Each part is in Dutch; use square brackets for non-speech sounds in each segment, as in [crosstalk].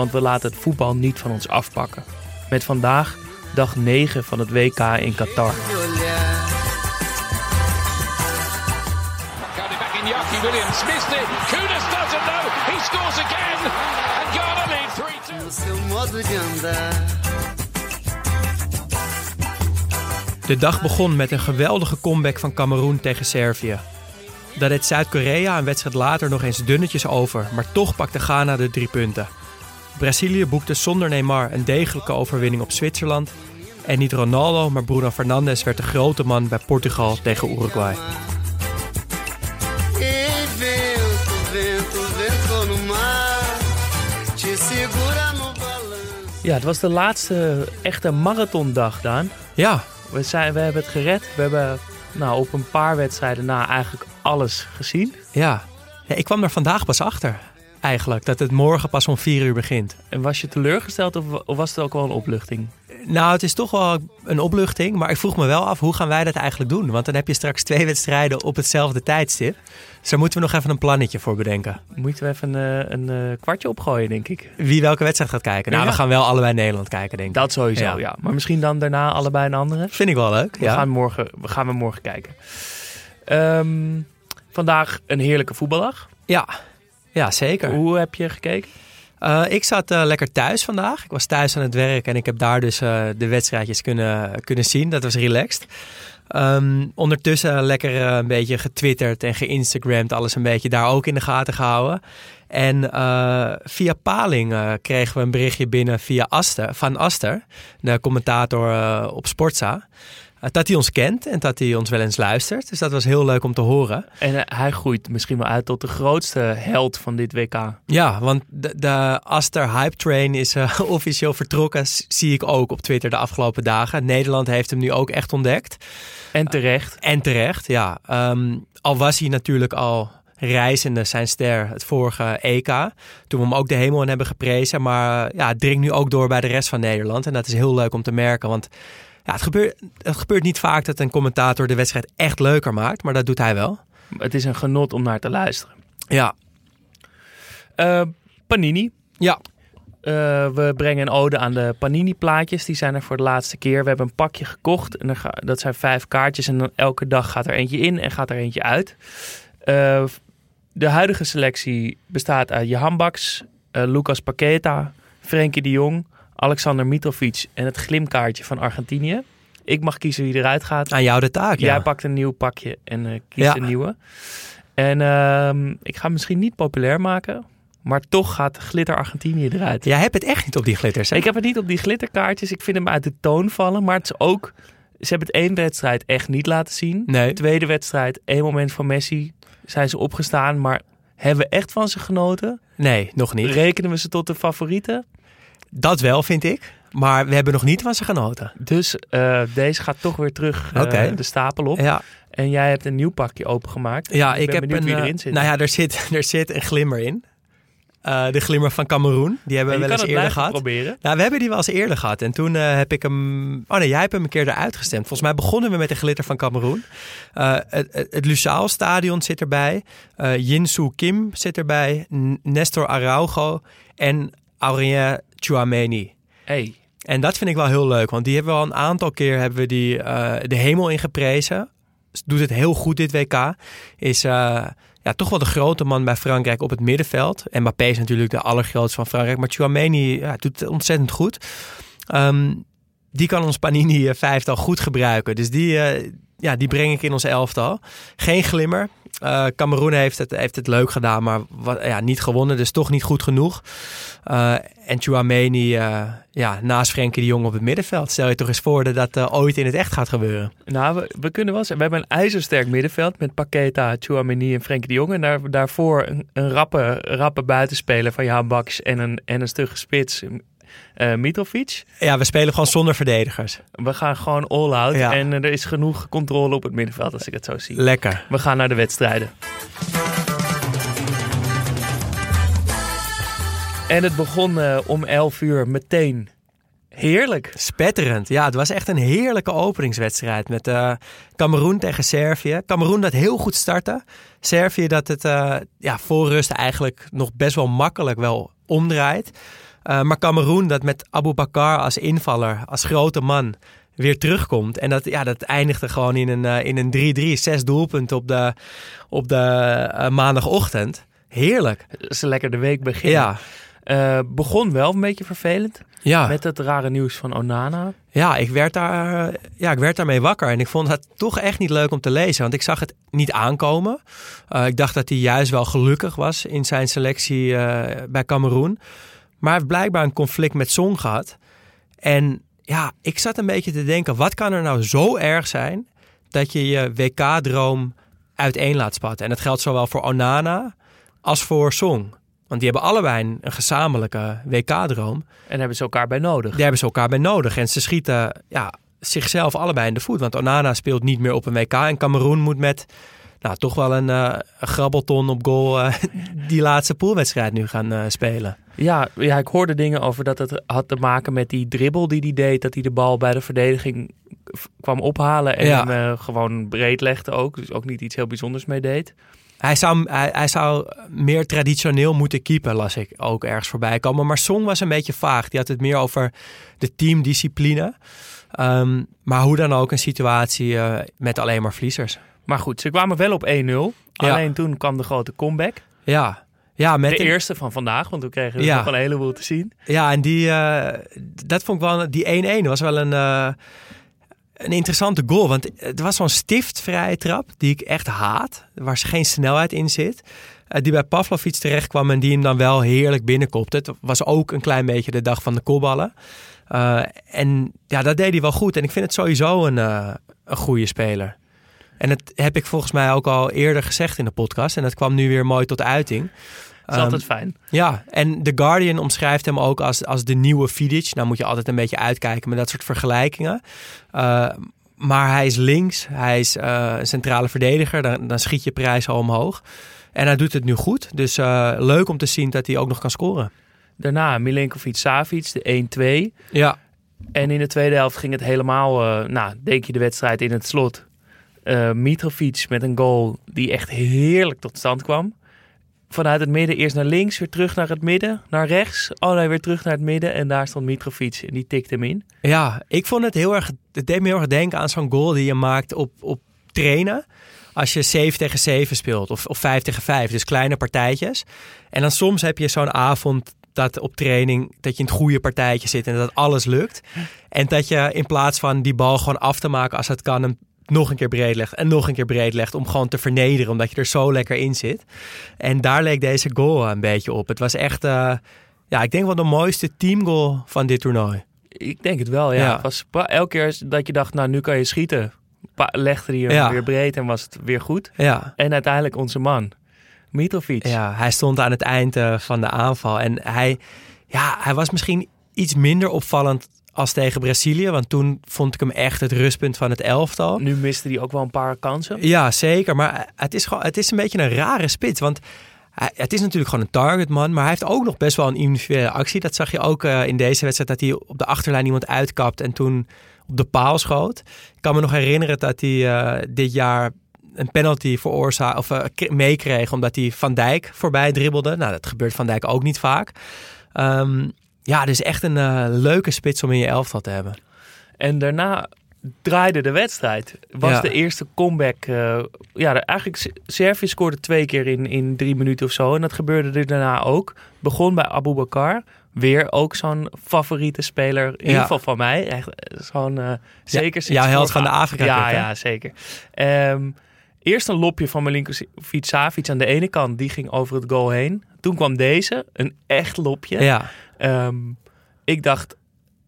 Want we laten het voetbal niet van ons afpakken. Met vandaag dag 9 van het WK in Qatar. De olhar. Got it back in Yaki Williams. Missed it. Kunis doesn't know. He scores again. And Ghana lead 3 2. No seu modo de andar. De dag begon met een geweldige comeback van Cameroen tegen Servië. Daar deed Zuid-Korea een wedstrijd later nog eens dunnetjes over, maar toch pakte Ghana de drie punten. Brazilië boekte zonder Neymar een degelijke overwinning op Zwitserland. En niet Ronaldo, maar Bruno Fernandes werd de grote man bij Portugal tegen Uruguay. Ja, het was de laatste echte marathondag, Daan. Ja, We, zijn, we hebben het gered. We hebben nou, op een paar wedstrijden na eigenlijk alles gezien. ja. ja ik kwam er vandaag pas achter, eigenlijk, dat het morgen pas om vier uur begint. En was je teleurgesteld of, of was het ook wel een opluchting? Nou, het is toch wel een opluchting, maar ik vroeg me wel af hoe gaan wij dat eigenlijk doen? Want dan heb je straks twee wedstrijden op hetzelfde tijdstip. Dus daar moeten we nog even een plannetje voor bedenken. Moeten we even een, een, eh, kwartje opgooien, denk ik. Wie welke wedstrijd gaat kijken? Nou, Ja. we gaan wel allebei Nederland kijken, denk ik. Dat sowieso, Ja. ja. Maar misschien dan daarna allebei een andere. vind ik wel leuk. We, Ja. gaan, morgen, we gaan we morgen kijken. Ehm, vandaag een heerlijke voetbaldag. Ja. Ja, zeker. Hoe heb je gekeken? Eh, ik zat eh, lekker thuis vandaag. Ik was thuis aan het werk en ik heb daar dus eh, de wedstrijdjes kunnen, kunnen zien. Dat was relaxed. Ehm, ondertussen lekker een beetje getwitterd en geïnstagramd. Alles een beetje daar ook in de gaten gehouden. En via Paling kregen we een berichtje binnen via Aster, van Aster, de commentator op Sportza. Eh, dat hij ons kent en dat hij ons wel eens luistert. Dus dat was heel leuk om te horen. En eh, hij groeit misschien wel uit tot de grootste held van dit WK. Ja, want de, de Aster Hype Train is eh, [laughs] officieel vertrokken. Zie ik ook op Twitter de afgelopen dagen. Nederland heeft hem nu ook echt ontdekt. En terecht. En terecht, ja. Ehm, al was hij natuurlijk al reizende zijn ster het vorige EK. Toen we hem ook de hemel in hebben geprezen. Maar ja, het dringt nu ook door bij de rest van Nederland. En dat is heel leuk om te merken. Want ja, het, gebeurt, het gebeurt niet vaak dat een commentator de wedstrijd echt leuker maakt. Maar dat doet hij wel. Het is een genot om naar te luisteren. Ja, Eh, Panini. ja. Eh, we brengen een ode aan de Panini-plaatjes. Die zijn er voor de laatste keer. We hebben een pakje gekocht. En ga- dat zijn vijf kaartjes. En dan elke dag gaat er eentje in en gaat er eentje uit. Eh, de huidige selectie bestaat uit Johan Baks, Lucas Paqueta, Frenkie de Jong, Alexander Mitrovic en het glimkaartje van Argentinië. Ik mag kiezen wie eruit gaat. aan jou de taak. Ja. Jij pakt een nieuw pakje en eh kiest Ja. een nieuwe. En ehm, ik ga misschien niet populair maken. Maar toch gaat Glitter Argentinië eruit. Jij hebt het echt niet op die glitters. hè? Ik heb het niet op die glitterkaartjes. Ik vind hem uit de toon vallen. Maar het is ook... Ze hebben het één wedstrijd echt niet laten zien. Nee. Tweede wedstrijd, één moment van Messi. Zijn ze opgestaan. Maar hebben we echt van ze genoten? Nee, nog niet. Rekenen we ze tot de favorieten? Dat wel, vind ik. Maar we hebben nog niet van ze genoten. Dus eh, deze gaat toch weer terug Oké. de stapel op. Ja, En jij hebt een nieuw pakje opengemaakt. ja ik, ik, ben heb benieuwd een. wie eh, erin zit. Nou ja, er zit, [laughs] er zit een glimmer in. De glimmer van Cameroen. Die hebben En we wel eens eerder gehad. proberen. Nou, we hebben die wel eens eerder gehad. En toen heb ik hem... Oh nee, jij hebt hem een keer eruit gestemd. Volgens mij begonnen we met de glitter van Cameroen. Het het, Lusaal Stadion zit erbij. Jinsu Kim zit erbij. N- Nestor Araujo. En Aurélien Chouameni. Hey, En dat vind ik wel heel leuk, want die hebben we al een aantal keer hebben we die, eh, de hemel ingeprezen. Doet het heel goed dit WK. Is, eh, ja, toch wel de grote man bij Frankrijk op het middenveld. Mbappé is natuurlijk de allergrootste van Frankrijk. Maar Chouameni ja, doet het ontzettend goed. Ehm, die kan ons Panini eh, vijftal goed gebruiken. Dus die, ja, die breng ik in ons elftal. Geen glimmer. Uh, Cameroen heeft het, heeft het leuk gedaan, maar wat, ja, niet gewonnen. Dus toch niet goed genoeg. Uh, en Chouameni uh, ja, naast Frenkie de Jong op het middenveld. Stel je toch eens voor dat dat ooit in het echt gaat gebeuren. Nou, we, we kunnen wel zeggen, we hebben een ijzersterk middenveld met Paqueta, Chouameni en Frenkie de Jong. En daar, daarvoor een, een rappe, rappe buitenspeler van Jan Baks en een, en een stugge spits uh, Mitrovic. Ja, we spelen gewoon zonder verdedigers. We gaan gewoon all-out ja. en er is genoeg controle op het middenveld als ik het zo zie. Lekker. We gaan naar de wedstrijden. En het begon uh, om 11 uur meteen. Heerlijk. Spetterend. Ja, het was echt een heerlijke openingswedstrijd met uh, Cameroen tegen Servië. Cameroen dat heel goed startte. Servië dat het uh, ja, voor rust eigenlijk nog best wel makkelijk wel omdraait. Uh, maar Cameroen dat met Abu Bakar als invaller, als grote man, weer terugkomt. En dat, ja, dat eindigde gewoon in een, uh, in een 3-3, zes doelpunten op de, op de uh, maandagochtend. Heerlijk. Is lekker de week beginnen. Ja. begon wel een beetje vervelend. Ja. Met het rare nieuws van Onana. Ja ik, werd daar, ja, ik werd daarmee wakker. En ik vond het toch echt niet leuk om te lezen. Want ik zag het niet aankomen. ik dacht dat hij juist wel gelukkig was in zijn selectie bij Cameroen. Maar hij heeft blijkbaar een conflict met Song gehad. En ja, ik zat een beetje te denken: wat kan er nou zo erg zijn dat je je WK-droom uiteen laat spatten? En dat geldt zowel voor Onana als voor Song. Want die hebben allebei een gezamenlijke WK-droom. En hebben ze elkaar bij nodig. Die hebben ze elkaar bij nodig. En ze schieten ja, zichzelf allebei in de voet. Want Onana speelt niet meer op een WK. En Cameroen moet met nou, toch wel een, uh, een grabbelton op goal uh, [laughs] die laatste poolwedstrijd nu gaan uh, spelen. Ja, ja, ik hoorde dingen over dat het had te maken met die dribbel die hij deed. Dat hij de bal bij de verdediging kwam ophalen en ja. hem gewoon breed legde ook. Dus ook niet iets heel bijzonders mee deed. Hij zou, hij, hij, zou meer traditioneel moeten keepen, las ik ook ergens voorbij komen. Maar Song was een beetje vaag. Die had het meer over de teamdiscipline. Um, maar hoe dan ook een situatie met alleen maar verliezers. Maar goed, ze kwamen wel op 1-0. Alleen ja. toen kwam de grote comeback. Ja. Ja, met de eerste van vandaag, want we kregen ja. nog een heleboel te zien. Ja, en die, uh, dat vond ik wel, die 1-1 was wel een, uh, een interessante goal. Want het was zo'n stiftvrije trap die ik echt haat, waar geen snelheid in zit. Uh, die bij Pavlovic terecht kwam en die hem dan wel heerlijk binnenkopte. Het was ook een klein beetje de dag van de kopballen. En ja, dat deed hij wel goed. En ik vind het sowieso een, een goede speler. En dat heb ik volgens mij ook al eerder gezegd in de podcast. En dat kwam nu weer mooi tot uiting. Dat is altijd fijn. Ja, en The Guardian omschrijft hem ook als, als de nieuwe Vidic. Nou moet je altijd een beetje uitkijken met dat soort vergelijkingen. Uh, maar hij is links, hij is uh, een centrale verdediger. Dan, dan schiet je prijs al omhoog. En hij doet het nu goed. Dus uh, leuk om te zien dat hij ook nog kan scoren. Daarna Milenkovic-Savic, de 1-2. Ja. En in de tweede helft ging het helemaal, nou, denk je de wedstrijd in het slot uh, Mitrovic met een goal die echt heerlijk tot stand kwam. Vanuit het midden eerst naar links, weer terug naar het midden, naar rechts. Allerlei weer terug naar het midden en daar stond Mitrovic en die tikte hem in. Ja, ik vond het heel erg, het deed me heel erg denken aan zo'n goal die je maakt op, op trainen. Als je 7 tegen 7 speelt of, of 5 tegen 5, dus kleine partijtjes. En dan soms heb je zo'n avond dat op training dat je in het goede partijtje zit en dat alles lukt. En dat je in plaats van die bal gewoon af te maken als het kan, nog een keer breed legt en nog een keer breed legt om gewoon te vernederen, omdat je er zo lekker in zit. En daar leek deze goal een beetje op. Het was echt, uh, ja, ik denk wel de mooiste teamgoal van dit toernooi. Ik denk het wel, ja. ja. Het was elke keer dat je dacht, nou nu kan je schieten, legde hij hem ja. weer breed en was het weer goed. Ja. En uiteindelijk onze man, Mitrovic. Ja, hij stond aan het eind uh, van de aanval en hij, ja, hij was misschien iets minder opvallend als tegen Brazilië. Want toen vond ik hem echt het rustpunt van het elftal. Nu miste hij ook wel een paar kansen. Ja, zeker. Maar het is, gewoon, het is een beetje een rare spits. Want hij, het is natuurlijk gewoon een targetman. Maar hij heeft ook nog best wel een individuele actie. Dat zag je ook uh, in deze wedstrijd. Dat hij op de achterlijn iemand uitkapt en toen op de paal schoot. Ik kan me nog herinneren dat hij uh, dit jaar een penalty veroorzaak of uh, meekreeg omdat hij Van Dijk voorbij dribbelde. Nou, dat gebeurt Van Dijk ook niet vaak. Um, ja, dus echt een uh, leuke spits om in je elftal te hebben. En daarna draaide de wedstrijd. Was Ja. de eerste comeback. eh, ja, eigenlijk Servië scoorde twee keer in, in drie minuten of zo. En dat gebeurde er daarna ook. Begon bij Abu Bakar. Weer ook zo'n favoriete speler. In ieder Ja. geval van mij. Echt, eh, Zo'n, eh, zeker sinds jouw held van de Afrika Ja, ja, zeker. Ehm, eerst een lopje van Milinkovic Savic aan de ene kant. Die ging over het goal heen. Toen kwam deze. Een echt lopje. Ja, Ehm, ik dacht,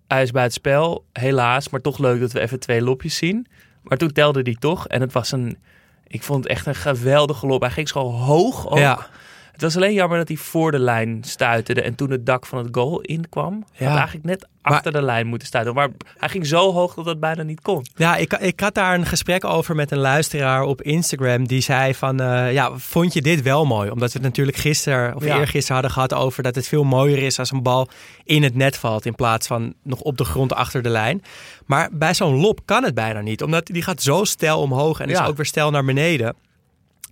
hij is bij het spel. Helaas, maar toch leuk dat we even twee lopjes zien. Maar toen telde hij toch. En het was een, ik vond het echt een geweldige lop. Hij ging zo hoog ook. ja. Het was alleen jammer dat hij voor de lijn stuiterde. En toen het dak van het goal inkwam. Ja. Had eigenlijk net Maar- achter de lijn moeten stuiten. Maar hij ging zo hoog dat het bijna niet kon. Ja, ik, ik had daar een gesprek over met een luisteraar op Instagram. Die zei van, eh, ja, vond je dit wel mooi? Omdat we het natuurlijk gisteren of Ja. eergisteren hadden gehad over dat het veel mooier is als een bal in het net valt. In plaats van nog op de grond achter de lijn. Maar bij zo'n lop kan het bijna niet. Omdat die gaat zo stijl omhoog en is ook weer stijl naar beneden.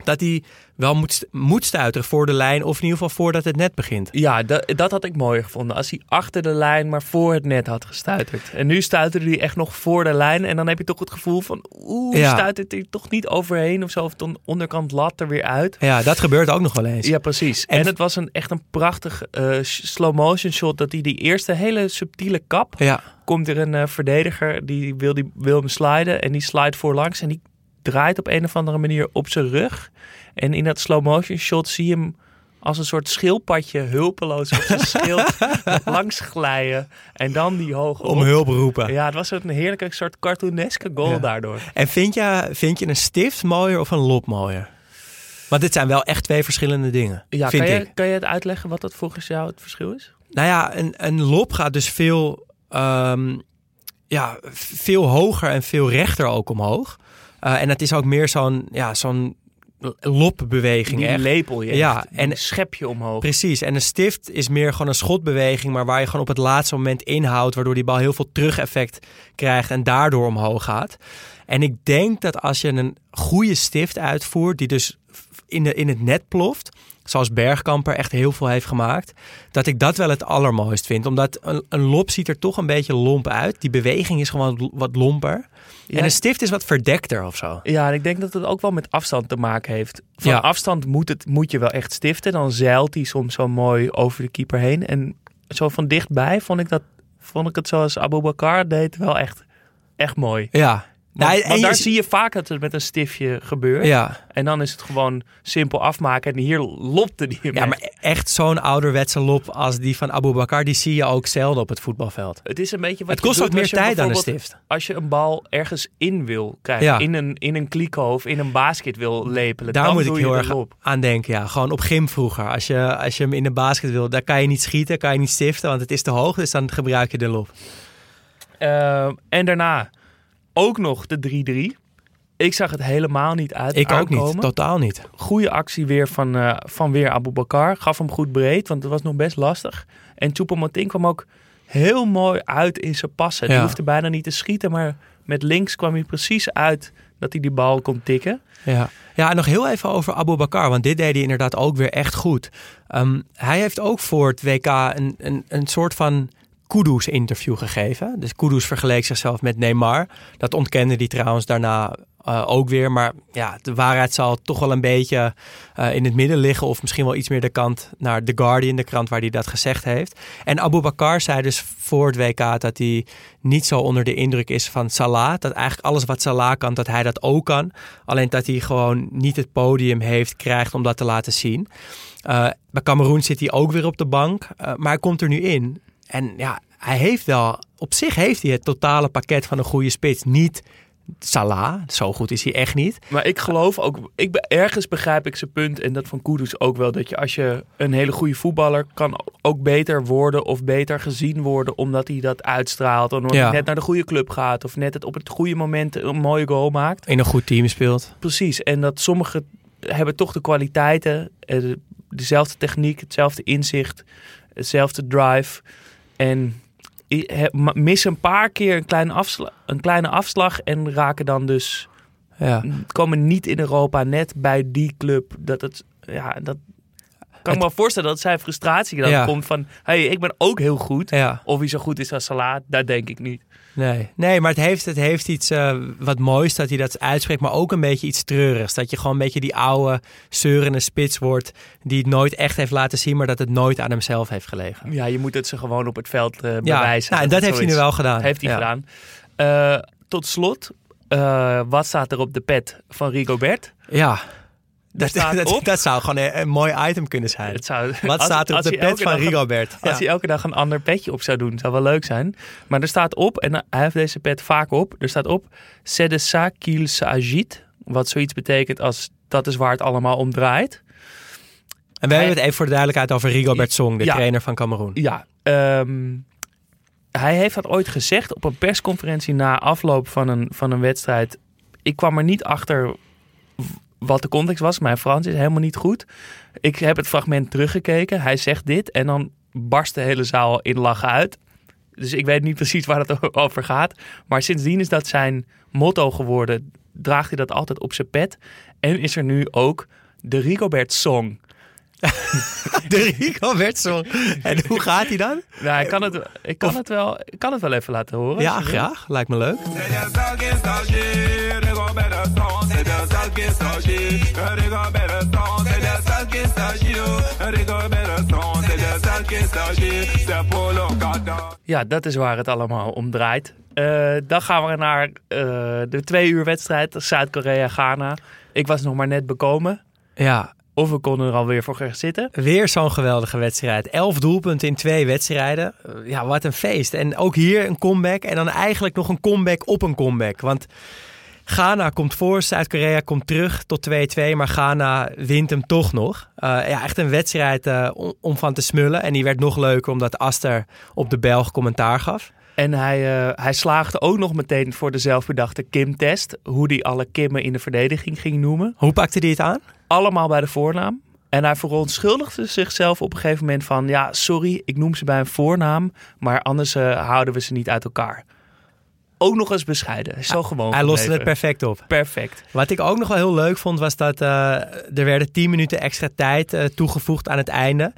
Dat hij wel moet, moet stuiteren voor de lijn of in ieder geval voordat het net begint. Ja, dat, dat had ik mooier gevonden. Als hij achter de lijn, maar voor het net had gestuiterd. En nu stuiterde hij echt nog voor de lijn. En dan heb je toch het gevoel van, oeh, Ja. stuitert hij toch niet overheen of zo. Of de onderkant lat er weer uit. Ja, dat gebeurt ook nog wel eens. Ja, precies. En, En- het was een, echt een prachtig eh, slow motion shot. Dat hij die eerste hele subtiele kap. Ja, Komt er een eh, verdediger die wil, die wil hem sliden. En die slide voorlangs. En die draait op een of andere manier op zijn rug. En in dat slow motion shot zie je hem als een soort schildpadje hulpeloos op zijn schild [laughs] langs glijden. En dan die hoge om hulp roepen. Ja, het was een heerlijke soort cartooneske goal Ja. daardoor. En vind je, vind je een stift mooier of een lop mooier? Want dit zijn wel echt twee verschillende dingen, Ja, vind kan, ik. je, kan je het uitleggen wat dat volgens jou het verschil is? Nou ja, een, een lop gaat dus veel, ehm, ja, veel hoger en veel rechter ook omhoog. Eh, en het is ook meer zo'n ja, zo'n lopbeweging. Echt. lepel je Ja, echt. en- en schep je omhoog. Precies, en een stift is meer gewoon een schotbeweging, maar waar je gewoon op het laatste moment inhoudt, waardoor die bal heel veel terugeffect krijgt en daardoor omhoog gaat. En ik denk dat als je een goede stift uitvoert, die dus in, de, in het net ploft, zoals Bergkamper echt heel veel heeft gemaakt, dat ik dat wel het allermooist vind. Omdat een, een lop ziet er toch een beetje lomp uit. Die beweging is gewoon wat lomper. Ja. En een stift is wat verdekter of zo. Ja, en ik denk dat het ook wel met afstand te maken heeft. Van Ja. afstand moet, het, moet je wel echt stiften. Dan zeilt hij soms zo mooi over de keeper heen. En zo van dichtbij vond ik, dat, vond ik het zoals Abu Bakar deed wel echt, echt mooi. Ja. Want, want je daar zie- zie je vaak dat het met een stiftje gebeurt. Ja. En dan is het gewoon simpel afmaken. En hier lopte die Ja, maar echt zo'n ouderwetse lop als die van Abu Bakar, die zie je ook zelden op het voetbalveld. Het is een beetje wat Het kost ook meer tijd dan een stift. Als je een bal ergens in wil krijgen, Ja. in, een, in een in een basket wil lepelen, Daar dan moet ik heel erg lop. aan denken. Ja. Gewoon op gym vroeger. Als je, als je hem in de basket wil, daar kan je niet schieten, kan je niet stiften, want het is te hoog. Dus dan gebruik je de lop. Ehm, en daarna ook nog de 3-3. Ik zag het helemaal niet uit Ik ook niet. Totaal niet. Goede actie weer van, eh, van weer Abu Bakar. Gaf hem goed breed, want het was nog best lastig. En Choupo-Moting kwam ook heel mooi uit in zijn passen. Ja. Hij hoefde bijna niet te schieten, maar met links kwam hij precies uit dat hij die bal kon tikken. Ja. ja, en nog heel even over Abu Bakar, want dit deed hij inderdaad ook weer echt goed. Ehm, hij heeft ook voor het WK een, een, een soort van Kudus-interview gegeven. Dus Kudus vergeleek zichzelf met Neymar. Dat ontkende hij trouwens daarna eh, ook weer. Maar ja, de waarheid zal toch wel een beetje eh, in het midden liggen. Of misschien wel iets meer de kant naar The Guardian, de krant waar hij dat gezegd heeft. En Abu Bakar zei dus voor het WK dat hij niet zo onder de indruk is van Salah. Dat eigenlijk alles wat Salah kan, dat hij dat ook kan. Alleen dat hij gewoon niet het podium heeft, krijgt om dat te laten zien. Eh, bij Cameroen zit hij ook weer op de bank. maar hij komt er nu in. En ja, hij heeft wel... Op zich heeft hij het totale pakket van een goede spits. Niet Salah, zo goed is hij echt niet. Maar ik geloof ook, ik, ergens begrijp ik zijn punt en dat van Kudus ook wel. Dat je als je een hele goede voetballer kan ook beter worden of beter gezien worden omdat hij dat uitstraalt. Omdat Ja. hij net naar de goede club gaat of net het op het goede moment een mooie goal maakt. In een goed team speelt. Precies, en dat sommigen hebben toch de kwaliteiten, eh, de- dezelfde techniek, hetzelfde inzicht, hetzelfde drive. En missen een paar keer een kleine, afsla- een kleine afslag en raken dan dus Ja. komen niet in Europa net bij die club dat het ja dat Kan ik me wel voorstellen dat zijn frustratie dan Ja. komt van... hey, ik ben ook heel goed. Ja. Of hij zo goed is als Salah, dat denk ik niet. Nee, nee maar het heeft, het heeft iets eh, wat moois dat hij dat uitspreekt, maar ook een beetje iets treurigs. Dat je gewoon een beetje die oude, zeurende spits wordt, die het nooit echt heeft laten zien, maar dat het nooit aan hemzelf heeft gelegen. Ja, je moet het ze gewoon op het veld Ja, bewijzen. nou, en dat heeft hij nu wel gedaan. Heeft hij Ja. gedaan. Eh, tot slot, wat staat er op de pet van Rigobert? Ja, dat, dat, zou gewoon een, een mooi item kunnen zijn. Het zou, Wat als- staat er op de pet van een- Rigobert? Als Ja. hij elke dag een ander petje op zou doen, zou wel leuk zijn. Maar er staat op, en hij heeft deze pet vaak op, er staat op, c'est de ça qu'il s'agit. Wat zoiets betekent als, dat is waar het allemaal om draait. En we hebben het even voor de duidelijkheid over Rigobert Song, de Ja. trainer van Cameroen. Ja, ehm, hij heeft dat ooit gezegd op een persconferentie na afloop van een, van een wedstrijd. Ik kwam er niet achter wat de context was. Mijn Frans is helemaal niet goed. Ik heb het fragment teruggekeken. Hij zegt dit en dan barst de hele zaal in lachen uit. Dus ik weet niet precies waar het over gaat. Maar sindsdien is dat zijn motto geworden. Draagt hij dat altijd op zijn pet. En is er nu ook de Rigobert Song. De Rigobert Song. En hoe gaat hij dan? Nou, ik kan het, ik kan het, wel, ik kan het wel even laten horen. Ja, graag. Lijkt me leuk. Ja, dat is waar het allemaal om draait. Eh, dan gaan we naar eh, de twee uur wedstrijd Zuid-Korea-Ghana. Ik was nog maar net bekomen. Ja, Of we konden er alweer voor gaan zitten. Weer zo'n geweldige wedstrijd. Elf doelpunten in twee wedstrijden. Uh, Ja, wat een feest. En ook hier een comeback. En dan eigenlijk nog een comeback op een comeback. Want Ghana komt voor, Zuid-Korea komt terug tot 2-2. Maar Ghana wint hem toch nog. Uh, ja, echt een wedstrijd uh, om, om van te smullen. En die werd nog leuker omdat Aster op de Belg commentaar gaf. En hij, uh, hij slaagde ook nog meteen voor de zelfbedachte Kim-test. Hoe hij alle Kimmen in de verdediging ging noemen. Hoe pakte hij het aan? Allemaal bij de voornaam. En hij verontschuldigde zichzelf op een gegeven moment van... ja, sorry, ik noem ze bij een voornaam... maar anders houden we ze niet uit elkaar. Ook nog eens bescheiden. Zo gewoon Hij loste het perfect op. Perfect. Wat ik ook nog wel heel leuk vond... was dat uh, er werden 10 minuten extra tijd uh, toegevoegd aan het einde.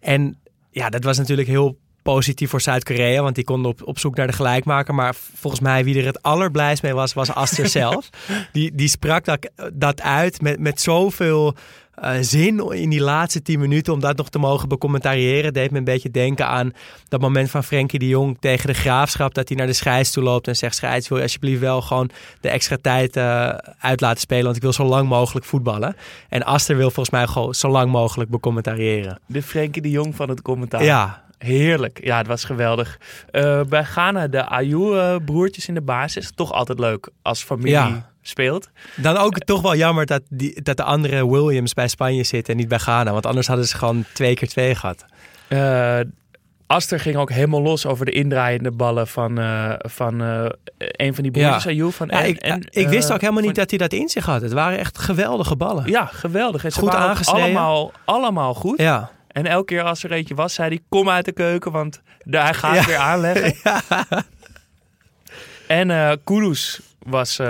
En ja, dat was natuurlijk heel positief voor Zuid-Korea, want die konden op, op zoek naar de gelijkmaker. Maar volgens mij wie er het allerblijst mee was, was Aster [laughs] zelf. Die, die sprak dat, dat uit met, met zoveel uh, zin in die laatste tien minuten om dat nog te mogen becommentariëren. Deed me een beetje denken aan dat moment van Frenkie de Jong tegen de Graafschap. Dat hij naar de scheids toe loopt en zegt, scheids wil je alsjeblieft wel gewoon de extra tijd uh, uit laten spelen. Want ik wil zo lang mogelijk voetballen. En Aster wil volgens mij gewoon zo lang mogelijk becommentariëren. De Frenkie de Jong van het commentaar. Ja, Heerlijk. Ja, het was geweldig. Uh, bij Ghana, de Ayew-broertjes in de basis. Toch altijd leuk als familie Ja. Speelt. Dan ook toch wel jammer dat, die, dat de andere Williams bij Spanje zitten en niet bij Ghana. Want anders hadden ze gewoon twee keer twee gehad. Uh, Aster ging ook helemaal los over de indraaiende ballen van, uh, van uh, een van die broertjes, ja. Van, ja, ik, en, ik wist ook helemaal niet dat hij dat in zich had. Het waren echt geweldige ballen. Ja, geweldig. En goed aangesneden. Allemaal, allemaal goed. Ja. En elke keer als er eentje was, zei hij: Kom uit de keuken, want hij gaat ja. weer aanleggen. [laughs] Ja. En uh, Kudus was,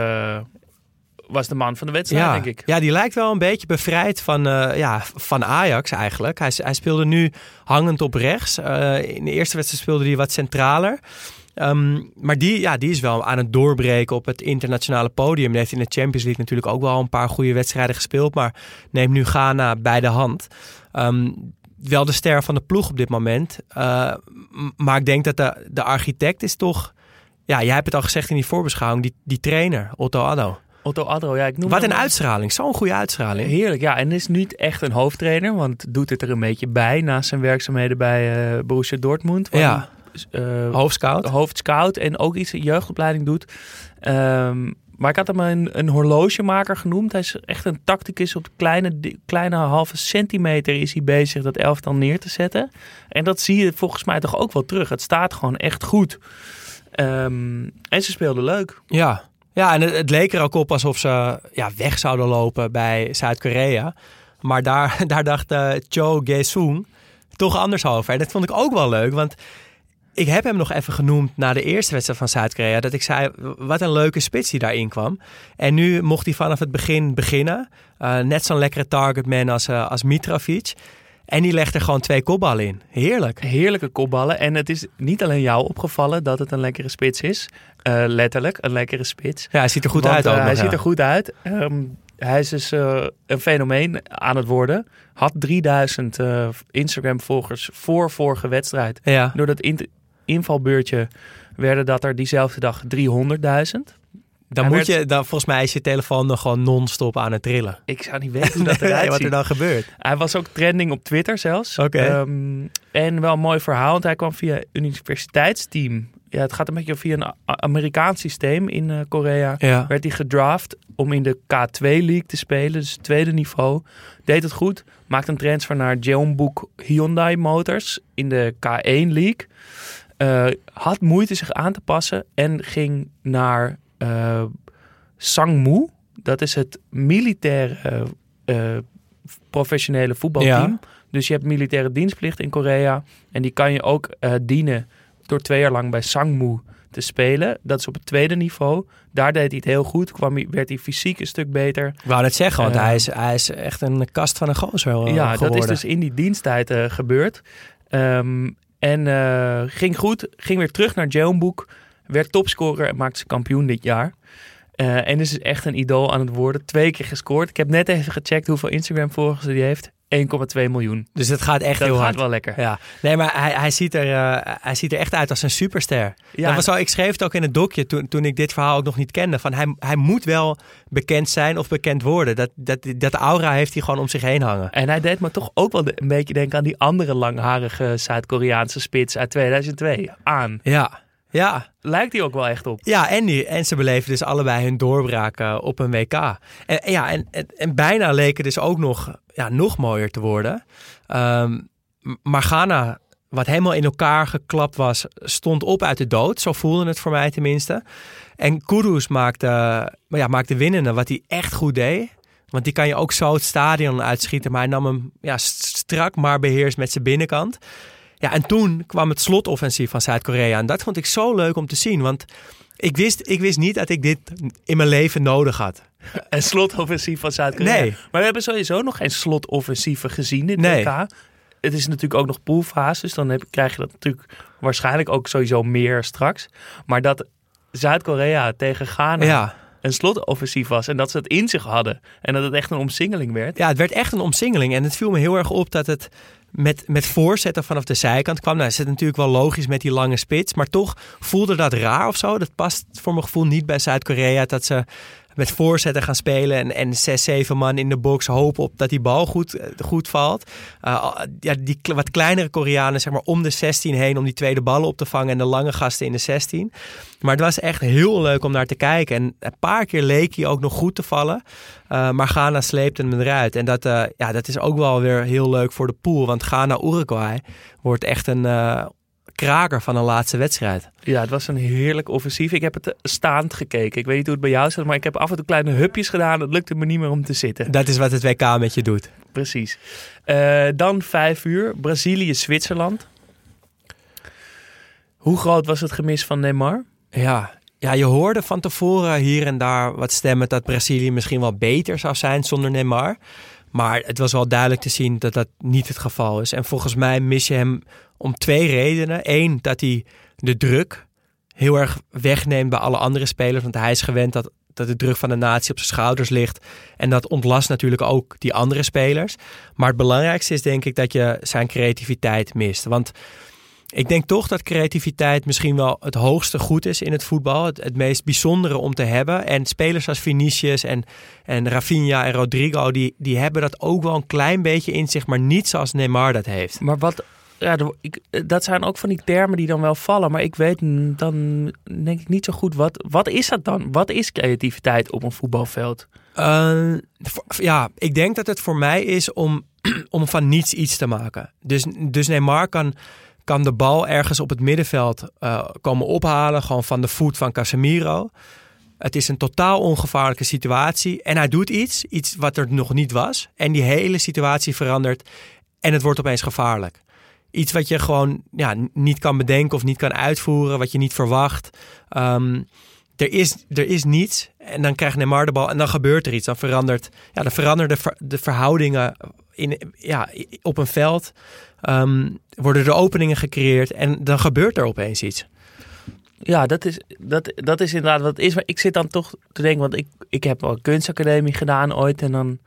was de man van de wedstrijd, ja. denk ik. Ja, die lijkt wel een beetje bevrijd van, uh, ja, van Ajax eigenlijk. Hij, hij, speelde nu hangend op rechts. Uh, in de eerste wedstrijd speelde hij wat centraler. Um, maar die, ja, die is wel aan het doorbreken op het internationale podium. Die heeft in de Champions League natuurlijk ook wel een paar goede wedstrijden gespeeld. Maar neemt nu Ghana bij de hand. Um, wel de ster van de ploeg op dit moment. Uh, maar ik denk dat de, de architect is toch... Ja, jij hebt het al gezegd in die voorbeschouwing. Die, die trainer, Otto Addo. Otto Addo, ja. Ik noem Wat een uitstraling. Zo'n goede uitstraling. Heerlijk, ja. En is niet echt een hoofdtrainer. Want doet het er een beetje bij naast zijn werkzaamheden bij uh, Borussia Dortmund. Ja. Uh, hoofdscout. Hoofdscout. En ook iets in jeugdopleiding doet. Um, maar ik had hem een, een horlogemaker genoemd. Hij is echt een tacticus. Op de kleine, kleine halve centimeter is hij bezig dat elftal neer te zetten. En dat zie je volgens mij toch ook wel terug. Het staat gewoon echt goed. Um, en ze speelden leuk. Ja, ja en het, leek er ook op alsof ze ja, weg zouden lopen bij Zuid-Korea. Maar daar, [laughs] daar dacht uh, Cho Gae-sung toch anders over. En dat vond ik ook wel leuk, want ik heb hem nog even genoemd na de eerste wedstrijd van Zuid-Korea. Dat ik zei, wat een leuke spits die daarin kwam. En nu mocht hij vanaf het begin beginnen. Uh, net zo'n lekkere targetman als, uh, als Mitrovic. En die legt er gewoon twee kopballen in. Heerlijk. Heerlijke kopballen. En het is niet alleen jou opgevallen dat het een lekkere spits is. Eh, letterlijk, een lekkere spits. Ja, hij ziet er goed Want, uit eh, ook hij ziet er goed uit. Ehm, hij is dus eh, een fenomeen aan het worden. Had 3000 eh, Instagram-volgers voor vorige wedstrijd. Ja. Door dat in- invalbeurtje werden dat er diezelfde dag 300.000. Dan Hij moet werd- je, dan, volgens mij is je telefoon nog gewoon non-stop aan het trillen. Ik zou niet weten hoe dat [laughs] Nee, eruit wat er dan gebeurt. Hij was ook trending op Twitter zelfs. Oké. Ehm, en wel een mooi verhaal, want hij kwam via een universiteitsteam. Ja, het gaat een beetje via een Amerikaans systeem in eh, Korea. Ja. Werd hij gedraft om in de K2 League te spelen, dus het tweede niveau. Deed het goed, maakte een transfer naar Jeonbuk Hyundai Motors in de K1 League. Eh, had moeite zich aan te passen en ging naar eh, Sangmu. Dat is het militaire eh, eh, professionele voetbalteam. Dus je hebt militaire dienstplicht in Korea. En die kan je ook dienen door twee jaar lang bij Sangmu te spelen. Dat is op het tweede niveau. Daar deed hij het heel goed. Kwam hij, werd hij fysiek een stuk beter. Ik wou net zeggen, want hij, is, hij is echt een kast van een gozer eh, ja, geworden. dat is dus in die diensttijd gebeurd. Ehm, en ging goed. Ging weer terug naar Jeonbuk. Werd topscorer en maakte ze kampioen dit jaar. Eh, en is dus echt een idool aan het worden. Twee keer gescoord. Ik heb net even gecheckt hoeveel Instagram-volgers hij heeft. 1,2 miljoen. Dus het gaat echt Dat heel gaat hard. wel lekker. Ja, nee, maar hij, hij, ziet er, eh, hij ziet er echt uit als een superster. Ja, Dat was ik schreef het ook in het dokje toen, toen ik dit verhaal ook nog niet kende. Van hij, hij moet wel bekend zijn of bekend worden. Dat, dat, dat aura heeft hij gewoon om zich heen hangen. En hij deed me toch ook wel een beetje denken aan die andere langharige Zuid-Koreaanse spits uit 2002. Aan. Ja, ja. Lijkt hij ook wel echt op. Ja, en, die, en ze beleven dus allebei hun doorbraak eh, op een WK. En, en ja, en, en, en bijna leken dus ook nog, ja, nog mooier te worden. Ehm, m- maar Ghana, wat helemaal in elkaar geklapt was, stond op uit de dood. Zo voelde het voor mij tenminste. En Kudus maakte, maar ja, maakte winnende, wat hij echt goed deed. Want die kan je ook zo het stadion uitschieten. Maar hij nam hem ja, strak, maar beheerst met zijn binnenkant. Ja, en toen kwam het slotoffensief van Zuid-Korea. En dat vond ik zo leuk om te zien. Want ik wist, ik wist niet dat ik dit in mijn leven nodig had. Een slotoffensief van Zuid-Korea. Nee. Maar we hebben sowieso nog geen slotoffensieven gezien dit Nee. WK. Het is natuurlijk ook nog poolfase. Dus dan heb, krijg je dat natuurlijk waarschijnlijk ook sowieso meer straks. Maar dat Zuid-Korea tegen Ghana Ja. Een slotoffensief was. En dat ze het in zich hadden. En dat het echt een omsingeling werd. ja, het werd echt een omsingeling. En het viel me heel erg op dat het met, met voorzetten vanaf de zijkant kwam. Nou, is het natuurlijk wel logisch met die lange spits. Maar toch voelde dat raar of zo. Dat past voor mijn gevoel niet bij Zuid-Korea. Dat ze met voorzetten gaan spelen en, en zes, zeven man in de box hopen op dat die bal goed, eh, goed valt. Uh, ja, die wat kleinere Koreanen zeg maar om de 16 heen om die tweede ballen op te vangen en de lange gasten in de 16. Maar het was echt heel leuk om naar te kijken. En een paar keer leek hij ook nog goed te vallen. Uh, maar Ghana sleepte hem eruit. En dat, ja, dat is ook wel weer heel leuk voor de pool. Want Ghana-Uruguay wordt echt een kraker van een laatste wedstrijd. Ja, het was een heerlijk offensief. Ik heb het staand gekeken. Ik weet niet hoe het bij jou zat, maar ik heb af en toe kleine hupjes gedaan. Het lukte me niet meer om te zitten. Dat is wat het WK met je doet. Precies. Uh, dan vijf uur, Brazilië-Zwitserland. Hoe groot was het gemis van Neymar? Ja, ja, je hoorde van tevoren hier en daar wat stemmen dat Brazilië misschien wel beter zou zijn zonder Neymar. Maar het was wel duidelijk te zien dat dat niet het geval is. En volgens mij mis je hem om twee redenen. Eén, dat hij de druk heel erg wegneemt bij alle andere spelers. Want hij is gewend dat, dat de druk van de natie op zijn schouders ligt. En dat ontlast natuurlijk ook die andere spelers. Maar het belangrijkste is denk ik dat je zijn creativiteit mist. Want ik denk toch dat creativiteit misschien wel het hoogste goed is in het voetbal. Het, het meest bijzondere om te hebben. En spelers als Vinicius en, en Rafinha en Rodrigo, die, die hebben dat ook wel een klein beetje in zich, maar niet zoals Neymar dat heeft. Maar wat, ja, ik, dat zijn ook van die termen die dan wel vallen. Maar ik weet dan denk ik niet zo goed, wat, wat is dat dan? Wat is creativiteit op een voetbalveld? Uh, ja, ik denk dat het voor mij is om, [clears throat] om van niets iets te maken. Dus, dus Neymar kan kan de bal ergens op het middenveld uh, komen ophalen. Gewoon van de voet van Casemiro. Het is een totaal ongevaarlijke situatie. En hij doet iets, iets wat er nog niet was. En die hele situatie verandert. En het wordt opeens gevaarlijk. Iets wat je gewoon ja, niet kan bedenken of niet kan uitvoeren. Wat je niet verwacht. Um, er, is, er is niets. En dan krijgt Neymar de bal en dan gebeurt er iets. Dan verandert, ja, dan veranderen de, de verhoudingen in, ja, op een veld ehm, worden er openingen gecreëerd en dan gebeurt er opeens iets. Ja, dat is, dat, dat is inderdaad wat het is. Maar ik zit dan toch te denken, want ik, ik heb al een kunstacademie gedaan ooit. En dan,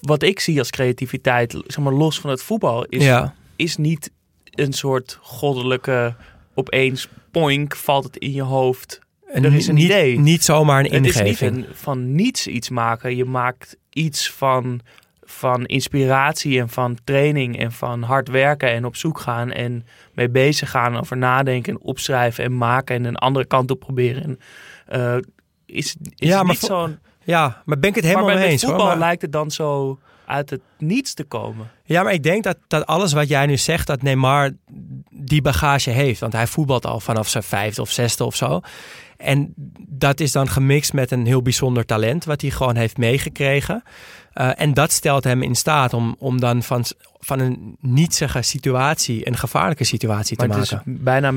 wat ik zie als creativiteit, zeg maar los van het voetbal, is, Ja. is niet een soort goddelijke, opeens poink, valt het in je hoofd. En Er is een niet, idee. Niet zomaar een Het is niet ingeving. een, van niets iets maken. Je maakt iets van, van inspiratie en van training en van hard werken en op zoek gaan en mee bezig gaan, over nadenken en opschrijven en maken en een andere kant op proberen. En, eh, is is Ja, maar niet zo'n. Ja, maar ben ik het helemaal maar mee eens hoor. voetbal Maar- lijkt het dan zo uit het niets te komen. Ja, maar ik denk dat, dat alles wat jij nu zegt, dat Neymar die bagage heeft. Want hij voetbalt al vanaf zijn vijfde of zesde of zo. En dat is dan gemixt met een heel bijzonder talent, wat hij gewoon heeft meegekregen. Eh, en dat stelt hem in staat om, om dan van, van een nietsige situatie een gevaarlijke situatie Maar te het maken. is bijna.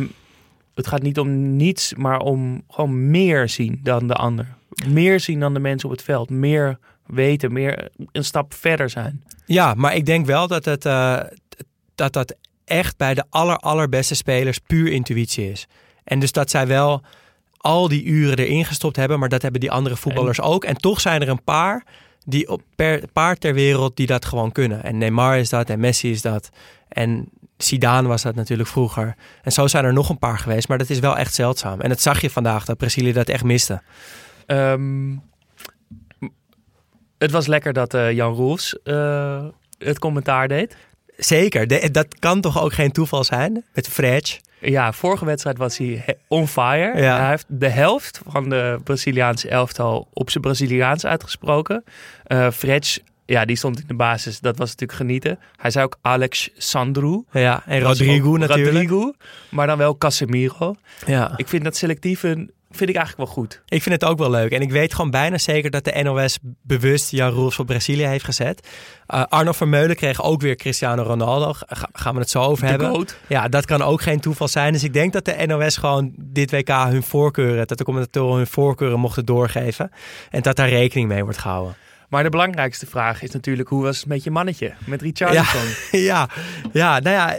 Het gaat niet om niets, maar om gewoon meer zien dan de ander. Meer zien dan de mensen op het veld. Meer weten, meer een stap verder zijn. Ja, maar ik denk wel dat het, eh, dat, dat echt bij de aller, allerbeste spelers puur intuïtie is. En dus dat zij wel al die uren erin gestopt hebben, maar dat hebben die andere voetballers ook. En toch zijn er een paar, die op per, paar ter wereld die dat gewoon kunnen. En Neymar is dat en Messi is dat. En Zidane was dat natuurlijk vroeger. En zo zijn er nog een paar geweest, maar dat is wel echt zeldzaam. En dat zag je vandaag, dat Brazilië dat echt miste. Ehm, het was lekker dat eh, Jan Roels eh, het commentaar deed. Zeker, de- dat kan toch ook geen toeval zijn met Fred. Ja, vorige wedstrijd was hij on fire. Ja. Hij heeft de helft van de Braziliaanse elftal op zijn Braziliaans uitgesproken. Eh Fred, ja, die stond in de basis. Dat was natuurlijk genieten. Hij zei ook Alex Sandro. Ja, en Rodrigo natuurlijk. Rodrigo, maar dan wel Casemiro. Ja. Ik vind dat selectieve vind ik eigenlijk wel goed. Ik vind het ook wel leuk. En ik weet gewoon bijna zeker dat de NOS bewust Jan Roels voor Brazilië heeft gezet. Uh, Arno Vermeulen kreeg ook weer Cristiano Ronaldo. Ga- gaan we het zo over De hebben. goat. Ja, dat kan ook geen toeval zijn. Dus ik denk dat de NOS gewoon dit WK hun voorkeuren, dat de commentatoren hun voorkeuren mochten doorgeven. En dat daar rekening mee wordt gehouden. Maar de belangrijkste vraag is natuurlijk, hoe was het met je mannetje? Met Richarlison? [laughs] ja, ja, nou ja,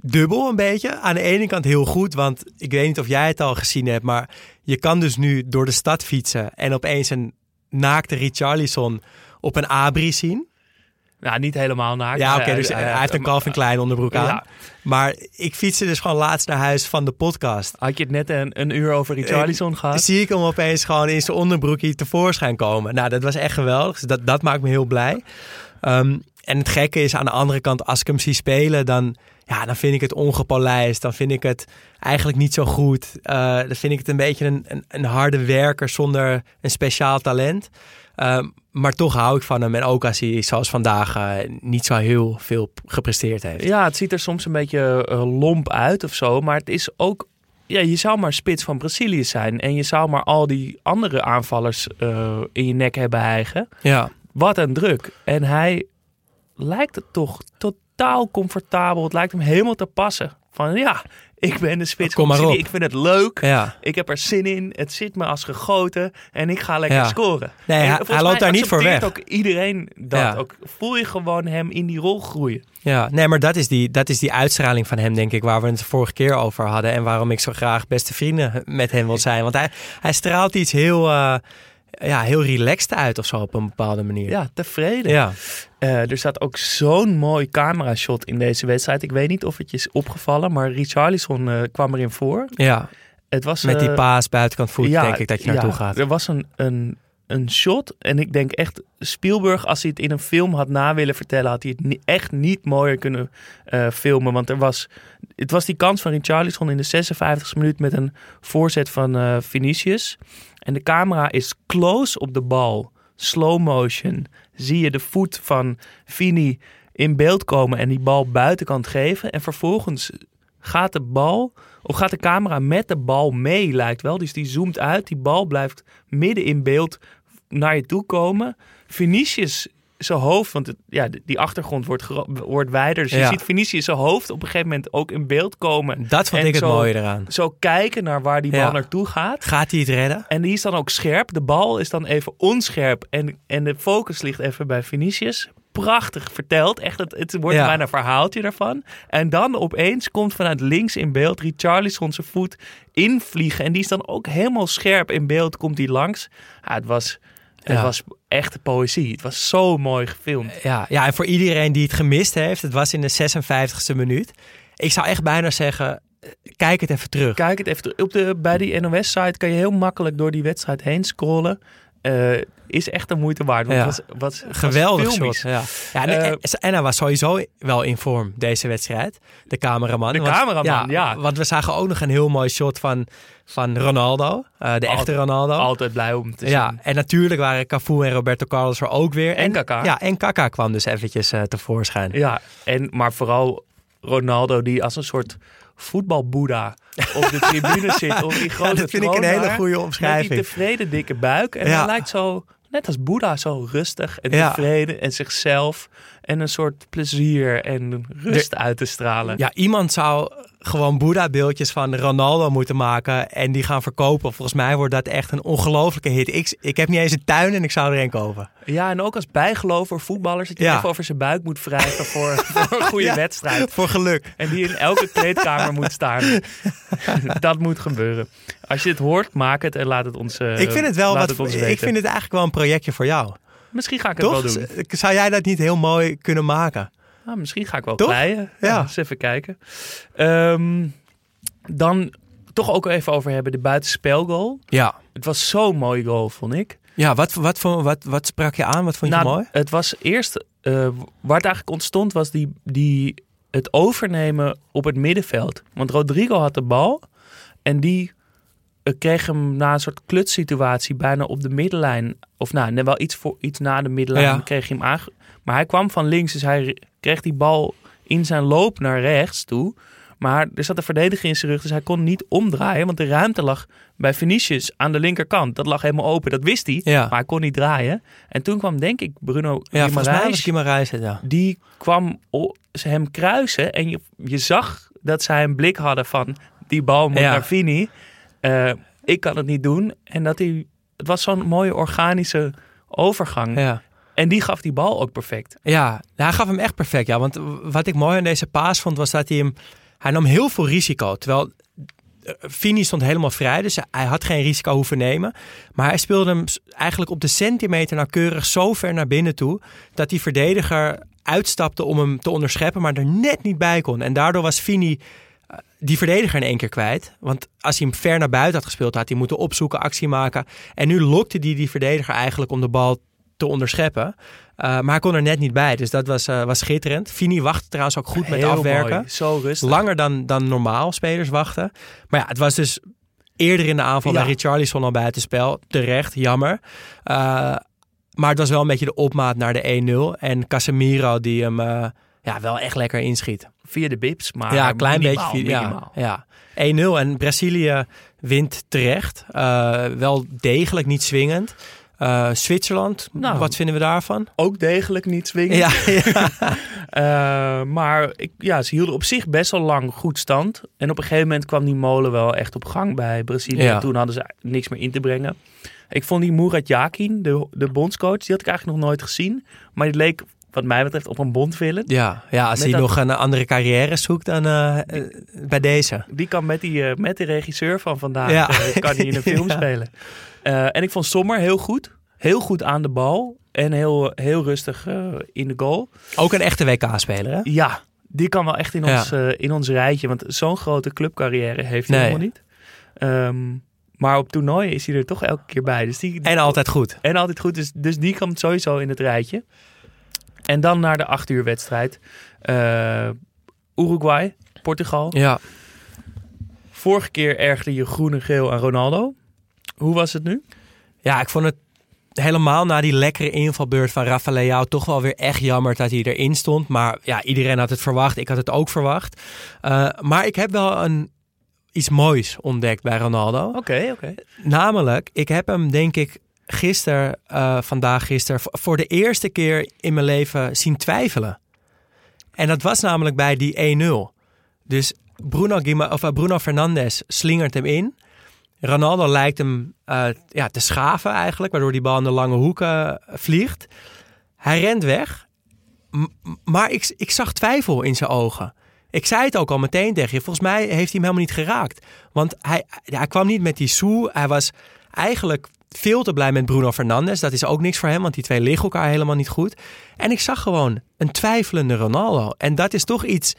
dubbel een beetje. Aan de ene kant heel goed, want ik weet niet of jij het al gezien hebt, maar je kan dus nu door de stad fietsen en opeens een naakte Richarlison op een abri zien. Nou, niet helemaal naakt. Ja, oké, dus hij- hij heeft een Calvin Klein onderbroek aan. Ja. Maar ik fietste dus gewoon laatst naar huis van de podcast. Had je het net een, een uur over Richarlison gehad? Zie ik hem opeens gewoon in zijn onderbroekje tevoorschijn komen. Nou, dat was echt geweldig. Dus dat, dat maakt me heel blij. Ehm, en het gekke is aan de andere kant, als ik hem zie spelen, dan, ja, dan vind ik het ongepolijst. Dan vind ik het eigenlijk niet zo goed. Eh, dan vind ik het een beetje een, een, een harde werker zonder een speciaal talent. Ehm, maar toch hou ik van hem. En ook als hij, zoals vandaag, eh, niet zo heel veel gepresteerd heeft. Ja, het ziet er soms een beetje eh, lomp uit of zo. Maar het is ook... Ja, je zou maar spits van Brazilië zijn. En je zou maar al die andere aanvallers eh, in je nek hebben hijgen. Ja. Wat een druk. En hij lijkt het toch totaal comfortabel. Het lijkt hem helemaal te passen. Van ja, ik ben de spits Kom maar op. Ik vind het leuk. ja. Ik heb er zin in. Het zit me als gegoten. En ik ga lekker Ja. scoren. Nee, En hij- loopt daar niet voor weg. ook iedereen dat. Ja. Ook voel je gewoon hem in die rol groeien. Ja, nee, maar dat is, die, dat is die uitstraling van hem, denk ik, waar we het de vorige keer over hadden. En waarom ik zo graag beste vrienden met hem wil zijn. Want hij, hij straalt iets heel, eh, ja, heel relaxed uit of zo op een bepaalde manier. Ja, tevreden. ja. Eh, er staat ook zo'n mooi camera-shot in deze wedstrijd. Ik weet niet of het je is opgevallen, maar Richarlison eh kwam erin voor. ja. Het was, met die eh, paas buitenkant voet, ja, denk ik dat je naartoe ja, gaat. Er was een, een, een shot en ik denk echt, Spielberg, als hij het in een film had na willen vertellen, had hij het ni- echt niet mooier kunnen filmen. Want er was, het was die kans van Richarlison in de 56e minuut met een voorzet van eh Vinicius. En de camera is close op de bal, slow motion. Zie je de voet van Vini in beeld komen en die bal buitenkant geven. En vervolgens gaat de bal, of gaat de camera met de bal mee, lijkt wel. Dus die zoomt uit, die bal blijft midden in beeld naar je toe komen. Vinicius zijn hoofd, want het, ja, die achtergrond wordt, wordt wijder. Dus je Ja. ziet Vinicius zijn hoofd op een gegeven moment ook in beeld komen. Dat vond En ik het zo- mooie eraan. Zo kijken naar waar die bal Ja. naartoe gaat. Gaat hij het redden? En die is dan ook scherp. De bal is dan even onscherp. En, en de focus ligt even bij Vinicius. prachtig verteld. Echt, het, het wordt Ja. bijna een verhaaltje daarvan. En dan opeens komt vanuit links in beeld Richarlison zijn voet invliegen. En die is dan ook helemaal scherp in beeld, komt hij langs. Ja, het was... Het Ja. was echt poëzie. Het was zo mooi gefilmd. Ja, ja, en voor iedereen die het gemist heeft, het was in de 56e minuut. Ik zou echt bijna zeggen, eh, kijk het even terug. Kijk het even terug. op de bij die NOS-site kan je heel makkelijk door die wedstrijd heen scrollen. Eh, is echt de moeite waard. Want Ja. was, was, Geweldig shot. Ja. Ja, en, Eh, en- en hij was sowieso wel in vorm, deze wedstrijd. De cameraman. De Want- cameraman, ja. Want we zagen ook nog een heel mooi shot van, van Ronaldo. eh, de echte Ronaldo. Altijd blij om te ja, zien. en natuurlijk waren Cafu en Roberto Carlos er ook weer. En Kaká. Ja, en Kaka kwam dus eventjes tevoorschijn. Ja, en, maar vooral Ronaldo die als een soort voetbalboeddha op de tribune [laughs] zit. Op die grote dat vind ik een hele goede Met die omschrijving. tevreden dikke buik. En Ja. hij lijkt zo, net als Boeddha, zo rustig en Ja. tevreden. En zichzelf. En een soort plezier en rust uit te stralen. Ja, iemand zou gewoon Boeddha-beeldjes van Ronaldo moeten maken en die gaan verkopen. Volgens mij wordt dat echt een ongelofelijke hit. Ik, ik heb niet eens een tuin en ik zou er een kopen. Ja, en ook als bijgeloof voor voetballers. Dat je Ja. even over zijn buik moet wrijven voor, [laughs] voor een goede Ja. wedstrijd. Voor geluk. En die in elke kleedkamer moet staan. [laughs] dat moet gebeuren. Als je het hoort, maak het en laat het ons uh, ik vind het wel wat. het ik vind het eigenlijk wel een projectje voor jou. Misschien ga ik het Toch? wel doen. Zou jij dat niet heel mooi kunnen maken? Ah, misschien ga ik wel kleien. Ja. Ja. Eens even kijken. Ehm, dan toch ook even over hebben de buitenspelgoal. Ja. Het was zo'n mooi goal, vond ik. Ja, wat, wat, wat, wat, wat sprak je aan? Wat vond je Nou, mooi? Het was eerst, eh, waar het eigenlijk ontstond, was die, die, het overnemen op het middenveld. Want Rodrigo had de bal en die eh, kreeg hem na een soort klutssituatie bijna op de middenlijn. Of nou, net wel iets, voor, iets na de middenlijn Ja. kreeg hij hem aange... Maar hij kwam van links, dus hij kreeg die bal in zijn loop naar rechts toe. Maar er zat een verdediger in zijn rug, dus hij kon niet omdraaien. Want de ruimte lag bij Vinicius aan de linkerkant. Dat lag helemaal open, dat wist hij. Ja. Maar hij kon niet draaien. En toen kwam denk ik Bruno Ja, Guimaraes, Guimaraes het, ja. Die kwam hem kruisen. En je, je zag dat zij een blik hadden van... die bal moet Ja. naar Vini. Eh, ik kan het niet doen. En dat hij... Het was zo'n mooie organische overgang. Ja. En die gaf die bal ook perfect. Ja, hij gaf hem echt perfect. Ja, want wat ik mooi aan deze paas vond, was dat hij hem... Hij nam heel veel risico. Terwijl eh, Fini stond helemaal vrij, dus hij had geen risico hoeven nemen. Maar hij speelde hem eigenlijk op de centimeter nauwkeurig zo ver naar binnen toe... dat die verdediger uitstapte om hem te onderscheppen, maar er net niet bij kon. En daardoor was Fini eh, die verdediger in één keer kwijt. Want als hij hem ver naar buiten had gespeeld, had hij moeten opzoeken, actie maken. En nu lokte hij die verdediger eigenlijk om de bal te onderscheppen. Uh, maar hij kon er net niet bij, dus dat was, uh, was schitterend. Fini wachtte trouwens ook goed met afwerken. mooi, Zo rustig. Langer dan, dan normaal spelers wachten. Maar ja, het was dus eerder in de aanval Ja. bij Richarlison al buitenspel. Terecht, jammer. Uh, maar het was wel een beetje de opmaat naar de 1-0. En Casemiro die hem ja, wel echt lekker inschiet. Via de bips, maar Ja, een klein minimaal, beetje. via- minimaal. Ja, ja. 1-0 en Brazilië wint terecht. Wel degelijk, niet swingend. Uh, Zwitserland, Nou. wat vinden we daarvan? Ook degelijk niet swingen. Ja, ja. Uh, [laughs] maar ik, ja, ze hielden op zich best wel lang goed stand. En op een gegeven moment kwam die molen wel echt op gang bij Brazilië. Ja. En toen hadden ze niks meer in te brengen. Ik vond die Murat Yakin, de, de bondscoach, die had ik eigenlijk nog nooit gezien. Maar die leek, wat mij betreft, op een bondvillain. ja, ja als Met hij dat- nog een andere carrière zoekt dan uh, bij deze. Die kan met, die, uh, met de regisseur van vandaag, Ja. uh, kan hij in een film [laughs] Ja. spelen. Uh, en ik vond Sommer heel goed. Heel goed aan de bal. En heel, heel rustig uh, in de goal. Ook een echte WK-speler, hè? Ja, die kan wel echt in, Ja. ons, uh, in ons rijtje. Want zo'n grote clubcarrière heeft hij Nee. helemaal niet. Um, maar op toernooien is hij er toch elke keer bij. Dus die, En altijd goed. en altijd goed. Dus, dus die komt sowieso in het rijtje. En dan naar de acht uur wedstrijd. Uh, Uruguay, Portugal. Ja. Vorige keer ergerde je groen en geel aan Ronaldo. Hoe was het nu? Ja, ik vond het helemaal na die lekkere invalbeurt van Rafa Leao toch wel weer echt jammer dat hij erin stond. Maar ja, iedereen had het verwacht. Ik had het ook verwacht. Uh, maar ik heb wel een, iets moois ontdekt bij Ronaldo. Oké, okay, oké. Okay. Namelijk, ik heb hem denk ik gisteren, uh, vandaag gisteren, voor de eerste keer in mijn leven zien twijfelen. En dat was namelijk bij die 1-0. Dus Bruno, Guima, of, uh, Bruno Fernandes slingert hem in. Ronaldo lijkt hem uh, ja, te schaven eigenlijk, waardoor die bal in de lange hoek uh, vliegt. Hij rent weg maar ik, ik zag twijfel in zijn ogen. Ik zei het ook al meteen tegen je. Volgens mij heeft hij hem helemaal niet geraakt. Want hij, ja, hij kwam niet met die soe. Hij was eigenlijk veel te blij met Bruno Fernandes. Dat is ook niks voor hem, want die twee liggen elkaar helemaal niet goed. En ik zag gewoon een twijfelende Ronaldo. En dat is toch iets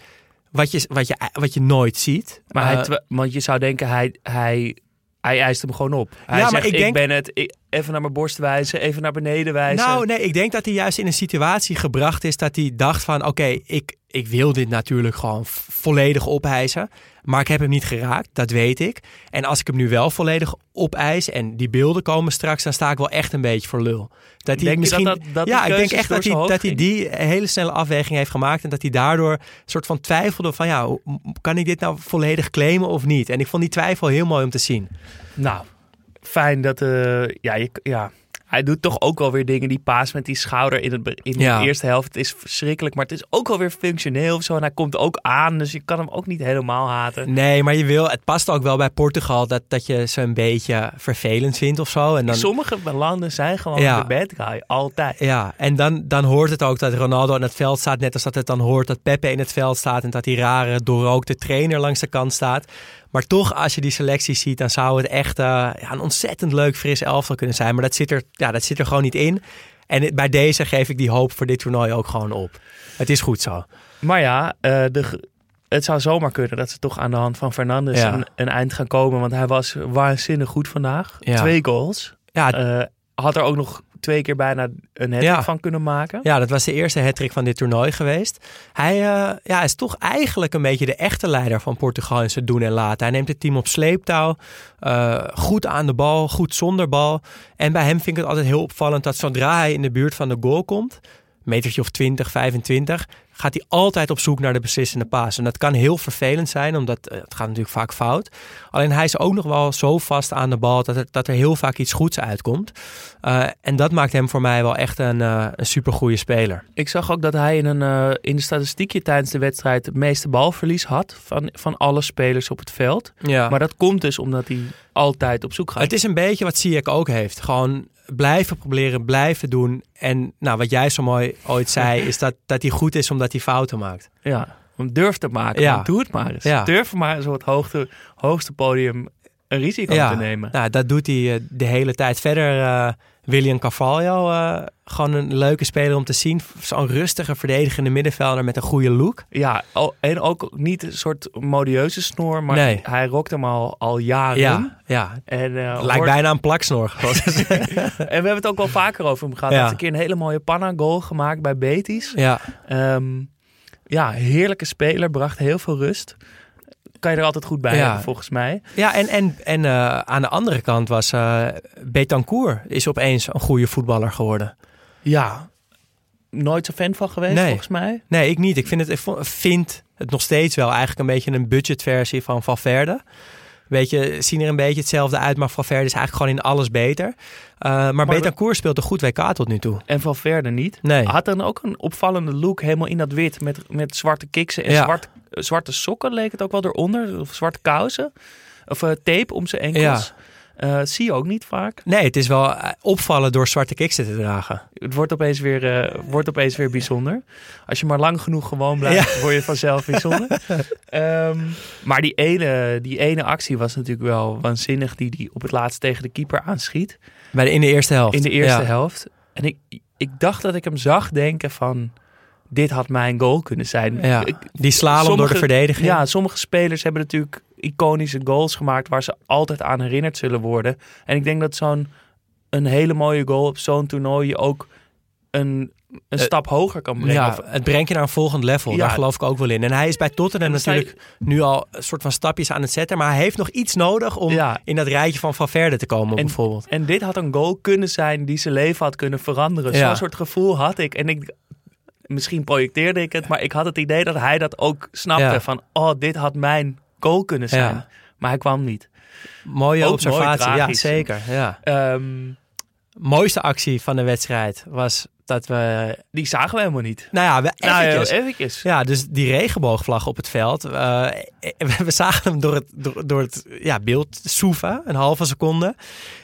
wat je, wat je, wat je nooit ziet. Maar hij Eh, want je zou denken, hij, hij, hij eist hem gewoon op. Hij Ja, zegt, ik ik, denk- ben het. Ik- even naar mijn borst wijzen, even naar beneden wijzen. Nou, nee, ik denk dat hij juist in een situatie gebracht is dat hij dacht van... oké, ik, ik wil dit natuurlijk gewoon volledig opeisen. Maar ik heb hem niet geraakt, dat weet ik. En als ik hem nu wel volledig opeis en die beelden komen straks... dan sta ik wel echt een beetje voor lul. Dat hij misschien, dat dat- ja, ik denk echt dat hij, dat hij die hele snelle afweging heeft gemaakt... en dat hij daardoor een soort van twijfelde van... ja, kan ik dit nou volledig claimen of niet? En ik vond die twijfel heel mooi om te zien. Nou, fijn dat... eh, ja, je, ja, hij doet toch ook wel weer dingen. Die paas met die schouder in, het, in Ja. de eerste helft. Het is verschrikkelijk, maar het is ook wel weer functioneel of zo. En hij komt ook aan, dus je kan hem ook niet helemaal haten. Nee, maar je wil, het past ook wel bij Portugal dat, dat je ze een beetje vervelend vindt of zo. En dan, Sommige landen zijn gewoon Ja. de bad guy, altijd. ja, en dan, dan hoort het ook dat Ronaldo in het veld staat. Net als dat het dan hoort dat Pepe in het veld staat. En dat die rare, doorrookte trainer langs de kant staat. Maar toch, als je die selectie ziet, dan zou het echt eh, ja, een ontzettend leuk fris elftal kunnen zijn. Maar dat zit er, ja, dat zit er gewoon niet in. En bij deze geef ik die hoop voor dit toernooi ook gewoon op. Het is goed zo. Maar ja, eh, de, het zou zomaar kunnen dat ze toch aan de hand van Fernandes Ja. een, een eind gaan komen. Want hij was waanzinnig goed vandaag. Ja. Twee goals. Ja, Eh, had er ook nog twee keer bijna een hat Ja. van kunnen maken. Ja, dat was de eerste hattrick van dit toernooi geweest. Hij eh, ja, is toch eigenlijk een beetje de echte leider van Portugal in zijn doen en laten. Hij neemt het team op sleeptouw. eh, goed aan de bal, goed zonder bal. En bij hem vind ik het altijd heel opvallend dat zodra hij in de buurt van de goal komt, metertje of 20, 25, gaat hij altijd op zoek naar de beslissende paas. En dat kan heel vervelend zijn, omdat eh, het gaat natuurlijk vaak fout. Alleen hij is ook nog wel zo vast aan de bal dat er, dat er heel vaak iets goeds uitkomt. Eh, en dat maakt hem voor mij wel echt een, eh een supergoeie speler. Ik zag ook dat hij in, een, eh, in de statistiekje tijdens de wedstrijd het meeste balverlies had van, van alle spelers op het veld. Ja. Maar dat komt dus omdat hij altijd op zoek gaat. het is een beetje wat Ziyech ook heeft. Gewoon blijven proberen, blijven doen. En nou, wat jij zo mooi ooit zei, [laughs] is dat, dat hij goed is omdat hij fouten maakt. Ja, om durf te maken. Ja. Doe het maar eens. Ja. Durf maar eens op het hoogste, hoogste podium een risico ja, te nemen. Nou, dat doet hij eh, de hele tijd. Verder eh William Carvalho, eh, gewoon een leuke speler om te zien. Zo'n rustige, verdedigende middenvelder met een goede look. Ja, en ook niet een soort modieuze snor, maar Nee. hij rokt hem al, al jaren. Ja, ja. En, eh, Lijkt hoort- bijna een plaksnor. [laughs] en we hebben het ook wel vaker over hem gehad. Ja. Hij heeft een keer een hele mooie panna-goal gemaakt bij Betis. ja, Ehm, ja, heerlijke speler, bracht heel veel rust. Kan je er altijd goed bij Ja. hebben, volgens mij. ja, en, en, en eh, aan de andere kant was eh Betancourt is opeens een goede voetballer geworden. Ja, nooit zo fan van geweest, Nee. volgens mij. Nee, ik niet. Ik vind het, ik vind het nog steeds wel eigenlijk een beetje een budgetversie van Valverde. Weet je, zien er een beetje hetzelfde uit, maar Valverde is eigenlijk gewoon in alles beter. Uh, maar, Betancourt speelt een goed WK tot nu toe. En Valverde niet. Nee. Had dan ook een opvallende look, helemaal in dat wit, met, met zwarte kiksen en Ja. zwart, zwarte sokken leek het ook wel eronder. Of zwarte kousen. Of eh, tape om zijn enkels. Eh, zie je ook niet vaak. Nee, het is wel eh, opvallen door zwarte kiksen te dragen. Het wordt opeens weer, eh, wordt opeens weer bijzonder. Als je maar lang genoeg gewoon blijft, word je vanzelf bijzonder. [laughs] Ehm, maar die ene, die ene actie was natuurlijk wel waanzinnig. Die die op het laatst tegen de keeper aanschiet. Bij de, in de eerste helft. In de eerste Ja. helft. En ik, ik dacht dat ik hem zag denken van... Dit had mijn goal kunnen zijn. Ja, die slalom door de verdediging. Ja, sommige spelers hebben natuurlijk iconische goals gemaakt... waar ze altijd aan herinnerd zullen worden. En ik denk dat zo'n een hele mooie goal op zo'n toernooi... je ook een, een Eh, stap hoger kan brengen. Ja, het brengt je naar een volgend level. Ja. Daar geloof ik ook wel in. En hij is bij Tottenham natuurlijk nu al een soort van stapjes aan het zetten. Maar hij heeft nog iets nodig om Ja. in dat rijtje van Valverde te komen En- bijvoorbeeld. En dit had een goal kunnen zijn die zijn leven had kunnen veranderen. Ja. Zo'n soort gevoel had ik. En ik, misschien projecteerde ik het, maar ik had het idee dat hij dat ook snapte. Van, oh, dit had mijn goal kunnen zijn. Ja. Maar hij kwam niet. Mooie Ook observatie. mooi ja, zeker. Ja. Ehm, Mooiste actie van de wedstrijd was dat we... Die zagen we helemaal niet. Nou ja, we Nou, eventjes. ja, eventjes. Ja, dus die regenboogvlag op het veld. eh, [laughs] we zagen hem door het, door, door het ja, beeld soeven, een halve seconde.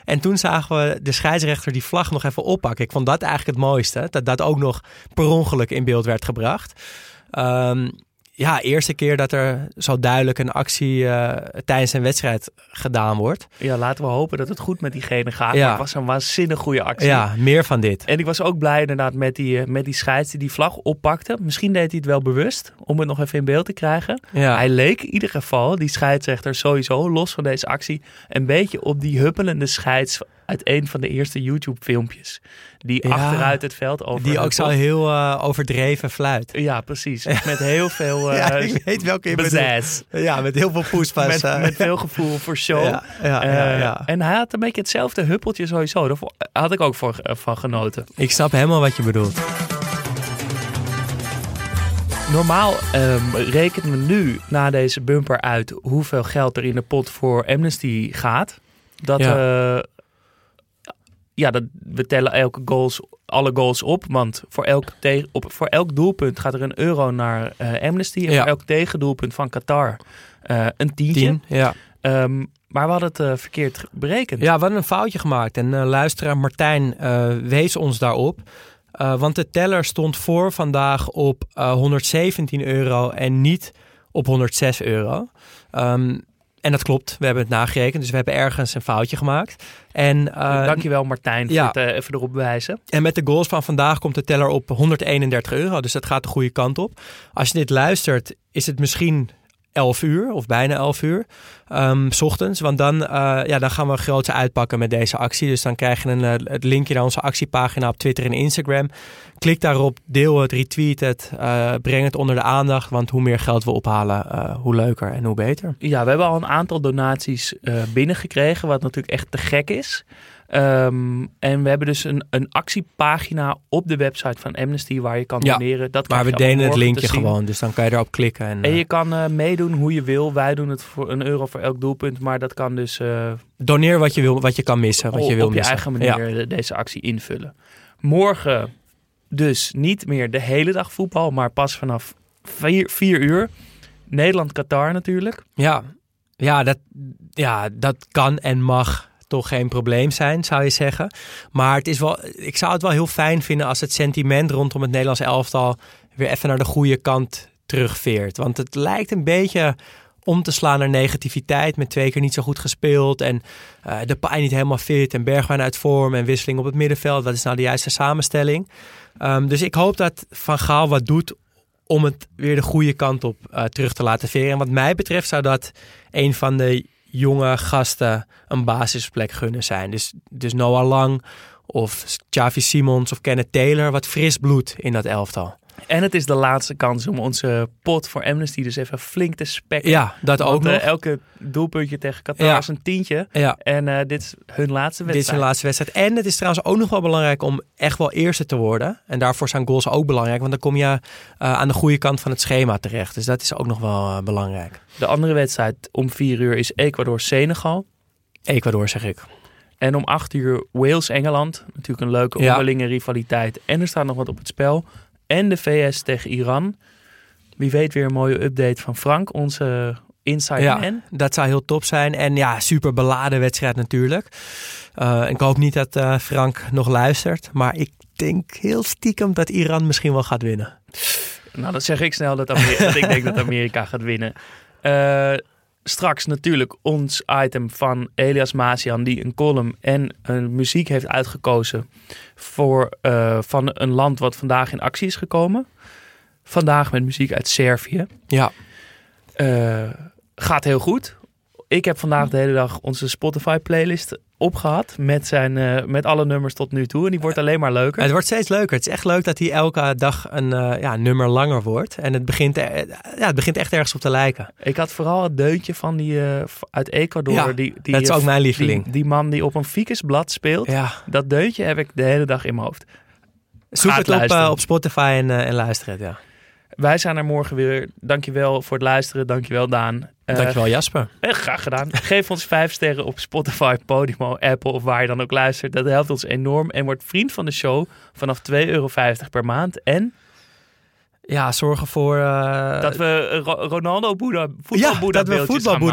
En toen zagen we de scheidsrechter die vlag nog even oppakken. Ik vond dat eigenlijk het mooiste. Dat dat ook nog per ongeluk in beeld werd gebracht. Ehm, ja, eerste keer dat er zo duidelijk een actie eh, tijdens een wedstrijd gedaan wordt. Ja, laten we hopen dat het goed met diegene gaat. Ja. Maar het was een waanzinnig goede actie. Ja, meer van dit. En ik was ook blij inderdaad met die, eh, met die scheids die die vlag oppakte. Misschien deed hij het wel bewust om het nog even in beeld te krijgen. Ja. Hij leek in ieder geval, die scheidsrechter sowieso, los van deze actie, een beetje op die huppelende scheids uit een van de eerste YouTube-filmpjes. Die Ja. achteruit het veld over. Die ook zo heel eh, overdreven fluit. Ja, precies. Met heel veel [laughs] ja, eh ik weet welke je bedoelt. Ja, met heel veel poespas. Met, eh. met veel gevoel voor [laughs] show. Ja. En hij had een beetje hetzelfde huppeltje sowieso. Daar had ik ook voor, van genoten. Ik snap helemaal wat je bedoelt. Normaal ehm, rekenen we nu na deze bumper uit hoeveel geld er in de pot voor Amnesty gaat. Dat, ja. Ja, dat, we tellen elke goals, alle goals op. Want voor elk, te- op, voor elk doelpunt gaat er een euro naar eh, Amnesty. En Ja. voor elk tegendoelpunt van Qatar eh, een tientje. Tien, ja. Ehm, maar we hadden het eh, verkeerd berekend. Ja, we hadden een foutje gemaakt. En luisteraar Martijn wees ons daarop. Want de teller stond voor vandaag op eh, 117 euro en niet op 106 euro. Ehm, en dat klopt, we hebben het nagerekend. Dus we hebben ergens een foutje gemaakt. En, eh, Dankjewel Martijn ja. voor het eh, even erop wijzen. En met de goals van vandaag komt de teller op 131 euro. Dus dat gaat de goede kant op. Als je dit luistert, is het misschien 11 uur of bijna 11 uur. ehm, s ochtends. Want dan, eh, ja, dan gaan we groots uitpakken met deze actie. Dus dan krijg je een, eh, het linkje naar onze actiepagina op Twitter en Instagram. Klik daarop, deel het, retweet het. eh, breng het onder de aandacht. Want hoe meer geld we ophalen, hoe leuker en hoe beter. Ja, we hebben al een aantal donaties binnengekregen, wat natuurlijk echt te gek is. Ehm, en we hebben dus een, een actiepagina op de website van Amnesty waar je kan Ja, doneren. Dat Maar we je delen het linkje gewoon. Dus dan kan je erop klikken. En, En eh, je kan eh, meedoen hoe je wil. Wij doen het voor een euro voor elk doelpunt, maar dat kan dus eh, doneer wat je, wil, wat je kan missen. Wat je wil op je missen. eigen Ja. manier de- deze actie invullen. Morgen dus niet meer de hele dag voetbal, maar pas vanaf 4 uur. Nederland-Qatar natuurlijk. Ja, ja, dat, ja, dat kan en mag toch geen probleem zijn, zou je zeggen. Maar het is wel, ik zou het wel heel fijn vinden als het sentiment rondom het Nederlands elftal weer even naar de goede kant terugveert. Want het lijkt een beetje om te slaan naar negativiteit. Met twee keer niet zo goed gespeeld. En eh, de pijn niet helemaal fit. En Bergwijn uit vorm. En wisseling op het middenveld. Wat is nou de juiste samenstelling? Ehm, dus ik hoop dat Van Gaal wat doet om het weer de goede kant op eh, terug te laten veren. En wat mij betreft zou dat een van de jonge gasten een basisplek gunnen zijn. Dus, dus Noah Lang of Xavi Simons of Kenneth Taylor. Wat fris bloed in dat elftal. En het is de laatste kans om onze pot voor Amnesty dus even flink te spekken. Ja, dat ook eh, nog. elke doelpuntje tegen Qatar Ja. is een tientje. Ja. En eh, dit is hun laatste Dit is wedstrijd. hun laatste wedstrijd. En het is trouwens ook nog wel belangrijk om echt wel eerste te worden. En daarvoor zijn goals ook belangrijk. Want dan kom je eh, aan de goede kant van het schema terecht. Dus dat is ook nog wel belangrijk. De andere wedstrijd om 4 uur is Ecuador-Senegal. Ecuador zeg ik. En om 8 uur Wales-Engeland. Natuurlijk een leuke Ja. onderlinge rivaliteit. En er staat nog wat op het spel. En de VS tegen Iran. Wie weet weer een mooie update van Frank, onze insider Ja, man. dat zou heel top zijn. En ja, super beladen wedstrijd natuurlijk. Eh, ik hoop niet dat eh, Frank nog luistert. Maar ik denk heel stiekem dat Iran misschien wel gaat winnen. Nou, dan zeg ik snel dat, Amerika, dat ik denk dat Amerika gaat winnen. Eh, straks natuurlijk ons item van Elias Mazian, die een column en een muziek heeft uitgekozen voor, eh, van een land wat vandaag in actie is gekomen. Vandaag met muziek uit Servië. Ja, Eh, gaat heel goed. Ik heb vandaag de hele dag onze Spotify-playlist opgehad met, zijn, eh, met alle nummers tot nu toe. En die wordt alleen maar leuker. het wordt steeds leuker. Het is echt leuk dat hij elke dag een eh, ja, nummer langer wordt. En het begint, eh, ja, het begint echt ergens op te lijken. Ik had vooral het deuntje van die uit Ecuador. Ja, die, die, dat is ook mijn lieveling. die man die op een ficusblad speelt. Ja. Dat deuntje heb ik de hele dag in mijn hoofd. Zoek het op, op Spotify en, en luister het, ja. Wij zijn er morgen weer. Dankjewel voor het luisteren. Dankjewel Daan. Eh, Dankjewel Jasper. [laughs] eh, graag gedaan. Geef ons vijf sterren op Spotify, Podimo, Apple of waar je dan ook luistert. Dat helpt ons enorm. En word vriend van de show vanaf 2,50 euro per maand. En Ja, zorgen voor... eh, dat we eh, Ro- Ronaldo Boeddha, ja, dat we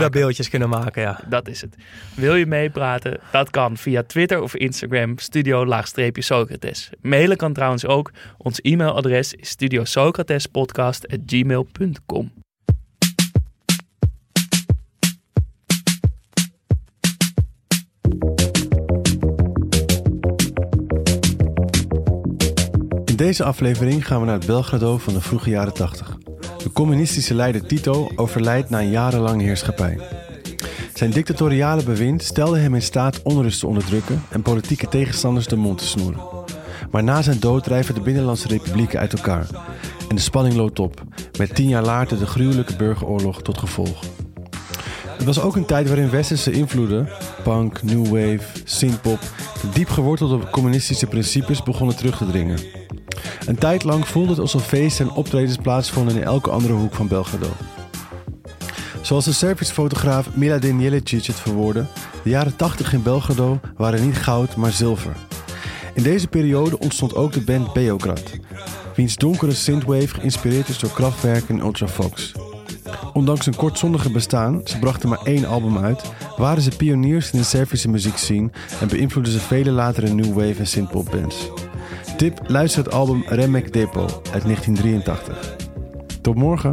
maken. beeldjes kunnen maken, ja. Dat is het. Wil je meepraten? Dat kan via Twitter of Instagram, studio-socrates. Mailen kan trouwens ook. Ons e-mailadres is studiosocratespodcast.gmail.com. deze aflevering gaan we naar het Belgrado van de vroege jaren 80. De communistische leider Tito overlijdt na een jarenlange heerschappij. Zijn dictatoriale bewind stelde hem in staat onrust te onderdrukken en politieke tegenstanders de mond te snoeren. Maar na zijn dood drijven de binnenlandse republieken uit elkaar. En de spanning loopt op, met tien jaar later de gruwelijke burgeroorlog tot gevolg. Het was ook een tijd waarin westerse invloeden, punk, new wave, synthpop, diep gewortelde communistische principes begonnen terug te dringen. Een tijd lang voelde het alsof feesten en optredens plaatsvonden in elke andere hoek van Belgrado. Zoals de Servische fotograaf Miladin Jelicic het verwoordde, de jaren 80 in Belgrado waren niet goud, maar zilver. In deze periode ontstond ook de band Beograd, wiens donkere synthwave geïnspireerd is door Kraftwerk en Ultrafox. Ondanks een kortzondige bestaan, ze brachten maar één album uit, waren ze pioniers in de Servische muziekscene en beïnvloedden ze vele latere new wave en synthpop bands. Tip, luister het album Remek Depo uit 1983. Tot morgen.